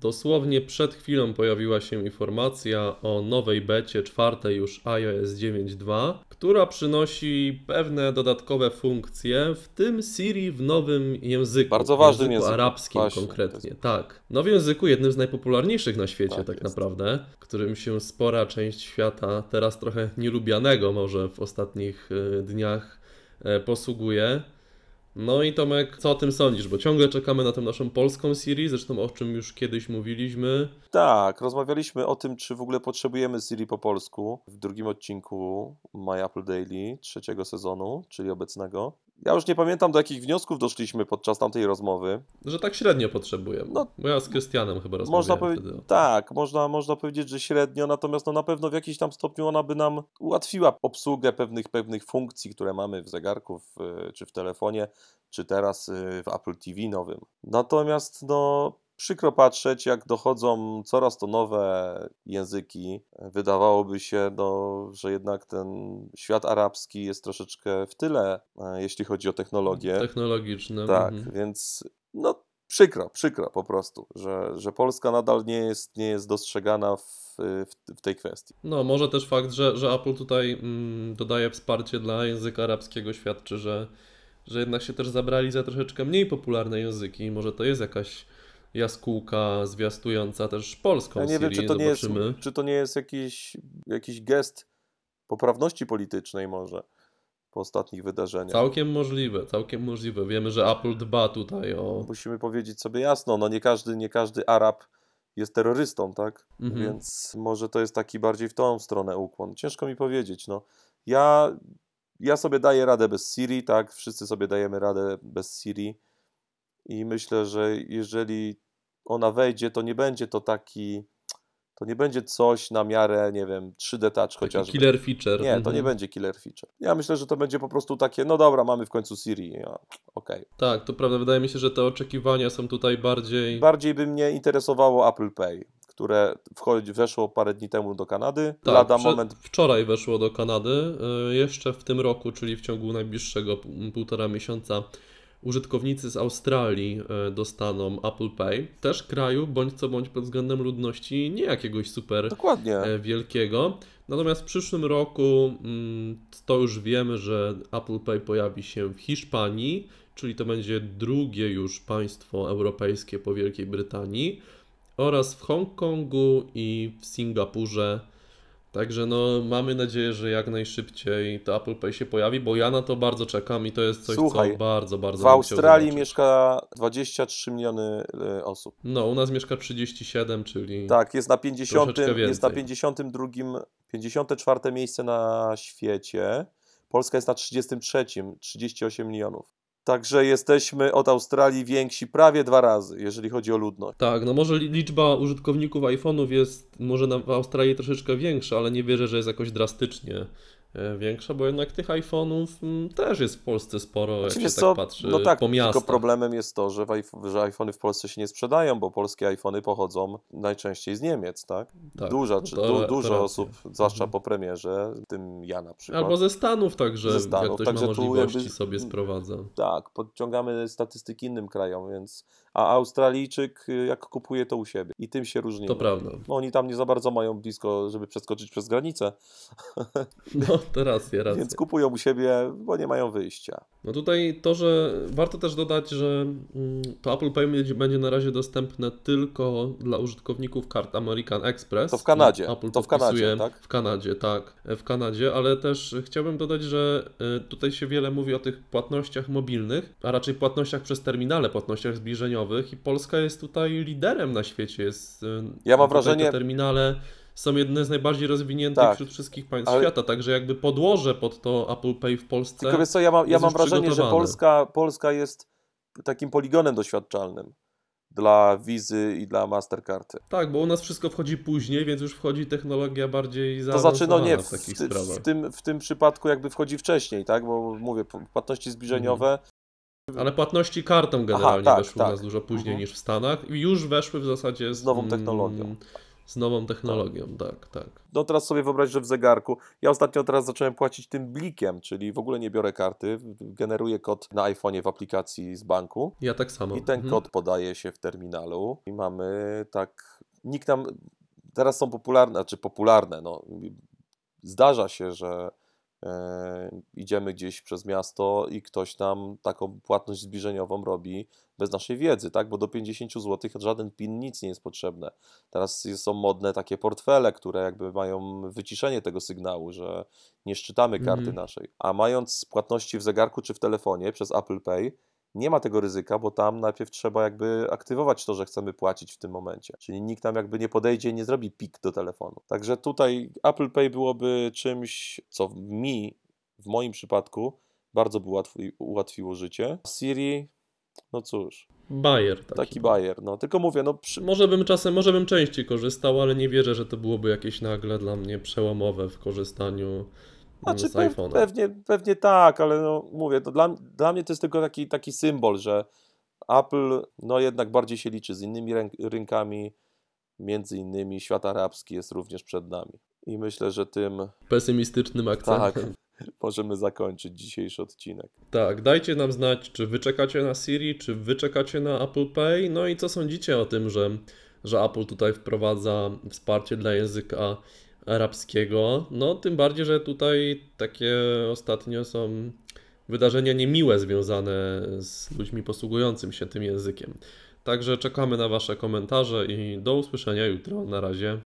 Dosłownie przed chwilą pojawiła się informacja o nowej becie czwartej już iOS 9.2, która przynosi pewne dodatkowe funkcje, w tym Siri w nowym języku. Bardzo ważnym języku języku. arabskim Właśnie, konkretnie. Tak. Nowym języku, jednym z najpopularniejszych na świecie Tak tak, jest. naprawdę, którym się spora część świata, teraz trochę nielubianego może w ostatnich y, dniach, e, posługuje. No i Tomek, co o tym sądzisz? Bo ciągle czekamy na tę naszą polską Siri, zresztą o czym już kiedyś mówiliśmy. Tak, rozmawialiśmy o tym, czy w ogóle potrzebujemy Siri po polsku w drugim odcinku My Apple Daily trzeciego sezonu, czyli obecnego. Ja już nie pamiętam, do jakich wniosków doszliśmy podczas tamtej rozmowy. Że tak średnio potrzebujemy. No, Bo ja z Krystianem chyba Można powiedzieć, wtedy. tak, można, można powiedzieć, że średnio, natomiast no na pewno w jakimś tam stopniu ona by nam ułatwiła obsługę pewnych, pewnych funkcji, które mamy w zegarku, w, czy w telefonie, czy teraz y, w Apple TV nowym. Natomiast no, przykro patrzeć, jak dochodzą coraz to nowe języki. Wydawałoby się, no, że jednak ten świat arabski jest troszeczkę w tyle, e, jeśli chodzi o technologię. Technologiczne. Tak, mhm. więc no przykro, przykro po prostu, że, że Polska nadal nie jest, nie jest dostrzegana w, w, w tej kwestii. No, może też fakt, że, że Apple tutaj mm, dodaje wsparcie dla języka arabskiego świadczy, że, że jednak się też zabrali za troszeczkę mniej popularne języki. Może to jest jakaś jaskółka zwiastująca też polską Ja nie wiem, czy to nie, jest, czy to nie jest jakiś, jakiś gest poprawności politycznej może po ostatnich wydarzeniach. Całkiem możliwe, całkiem możliwe. Wiemy, że Apple dba tutaj o... Musimy powiedzieć sobie jasno, no nie każdy, nie każdy Arab jest terrorystą, tak? Mhm. Więc może to jest taki bardziej w tą stronę ukłon. Ciężko mi powiedzieć, no. Ja, ja sobie daję radę bez Siri, tak? Wszyscy sobie dajemy radę bez Siri i myślę, że jeżeli ona wejdzie, to nie będzie to taki, to nie będzie coś na miarę, nie wiem, 3D Touch Taki chociażby. killer feature. Nie, to Mhm. nie będzie killer feature. Ja myślę, że to będzie po prostu takie, no dobra, mamy w końcu Siri, ja, okej. Tak, to prawda. Wydaje mi się, że te oczekiwania są tutaj bardziej... Bardziej by mnie interesowało Apple Pay, które wchodzi, weszło parę dni temu do Kanady. Tak, Lada moment Wczoraj weszło do Kanady. y, Jeszcze w tym roku, czyli w ciągu najbliższego półtora miesiąca, użytkownicy z Australii y, dostaną Apple Pay. Też kraju, bądź co bądź pod względem ludności, nie jakiegoś super Dokładnie. e, wielkiego. Natomiast w przyszłym roku mm, to już wiemy, że Apple Pay pojawi się w Hiszpanii, czyli to będzie drugie już państwo europejskie po Wielkiej Brytanii, oraz w Hongkongu i w Singapurze. Także no, mamy nadzieję, że jak najszybciej to Apple Pay się pojawi, bo ja na to bardzo czekam i to jest coś, Słuchaj, co bardzo, bardzo W Australii mieszka 23 miliony y, osób. No, u nas mieszka 37, czyli Tak, jest na 50, Troszeczkę jest na więcej. 52, 54 miejsce na świecie. Polska jest na 33, 38 milionów. Także jesteśmy od Australii więksi prawie dwa razy, jeżeli chodzi o ludność. Tak, no może li- liczba użytkowników iPhone'ów jest może na, w Australii troszeczkę większa, ale nie wierzę, że jest jakoś drastycznie większa, bo jednak tych iPhone'ów mm, też jest w Polsce sporo, jak Znaczy, się tak co, patrzy no tak, po miastach. tylko problemem jest to, że, że iPhony w Polsce się nie sprzedają, bo polskie iPhony pochodzą najczęściej z Niemiec, tak? Tak, Duża, czy, to- du, to dużo racja. osób, zwłaszcza Mhm. po premierze, tym ja na przykład. Albo ze Stanów także, Ze Stanów, jak ktoś także ma możliwości jakby- sobie sprowadza. Tak, podciągamy statystyki innym krajom, więc. A Australijczyk y, jak kupuje to u siebie. I tym się różni. To prawda. No, oni tam nie za bardzo mają blisko, żeby przeskoczyć przez granicę, No, to racja, racja. więc kupują u siebie, bo nie mają wyjścia. No tutaj to, że warto też dodać, że mm, to Apple Pay będzie- na razie dostępne tylko dla użytkowników kart American Express. To w Kanadzie, Apple to w Kanadzie, tak? W Kanadzie, tak. W Kanadzie, ale też chciałbym dodać, że y, tutaj się wiele mówi o tych płatnościach mobilnych, a raczej płatnościach przez terminale, płatnościach zbliżeniowych i Polska jest tutaj liderem na świecie. Jest, y, Ja mam wrażenie- Te terminale są jedne z najbardziej rozwiniętych Tak, wśród wszystkich państw ale- świata, także jakby podłoże pod to Apple Pay w Polsce Tylko wiesz co, ja mam, ja mam wrażenie, że. Polska, Polska jest takim poligonem doświadczalnym dla Wizy i dla Mastercardy. Tak, bo u nas wszystko wchodzi później, więc już wchodzi technologia bardziej To zaawansowana znaczy, no nie, w w, takich ty, w, tym, w tym przypadku jakby wchodzi wcześniej, tak? Bo mówię, płatności zbliżeniowe, Ale płatności kartą generalnie tak, weszły u tak. nas dużo później Mhm. niż w Stanach i już weszły w zasadzie z, Z nową mm, technologią. Z nową technologią, tak, tak. No teraz sobie wyobraź, że w zegarku. Ja ostatnio teraz zacząłem płacić tym blikiem, czyli w ogóle nie biorę karty, generuję kod na iPhone'ie w aplikacji z banku Ja tak samo. i ten Mhm. kod podaje się w terminalu i mamy tak, nikt nam, teraz są popularne, znaczy popularne, no zdarza się, że e, idziemy gdzieś przez miasto i ktoś nam taką płatność zbliżeniową robi bez naszej wiedzy, tak? Bo do 50 zł żaden PIN, nic nie jest potrzebne. Teraz są modne takie portfele, które jakby mają wyciszenie tego sygnału, że nie szczytamy karty Mhm. naszej. A mając płatności w zegarku czy w telefonie przez Apple Pay, nie ma tego ryzyka, bo tam najpierw trzeba jakby aktywować to, że chcemy płacić w tym momencie. Czyli nikt nam jakby nie podejdzie i nie zrobi pik do telefonu. Także tutaj Apple Pay byłoby czymś, co mi, w moim przypadku, bardzo by ułatwi, ułatwiło życie. Siri, no cóż, Bayer taki. taki bajer. No, tylko mówię, no przy, Może bym czasem, może bym częściej korzystał, ale nie wierzę, że to byłoby jakieś nagle dla mnie przełomowe w korzystaniu Znaczy, z iPhone'a. pewnie, pewnie tak, ale no, mówię, to dla, dla mnie to jest tylko taki, taki symbol, że Apple no jednak bardziej się liczy z innymi rynkami, między innymi świat arabski jest również przed nami. I myślę, że tym Pesymistycznym tak akcentem. możemy zakończyć dzisiejszy odcinek. Tak, dajcie nam znać, czy wy czekacie na Siri, czy wy czekacie na Apple Pay. No i co sądzicie o tym, że, że Apple tutaj wprowadza wsparcie dla języka arabskiego? No, tym bardziej, że tutaj takie ostatnio są wydarzenia niemiłe związane z ludźmi posługującym się tym językiem. Także czekamy na Wasze komentarze i do usłyszenia jutro. Na razie.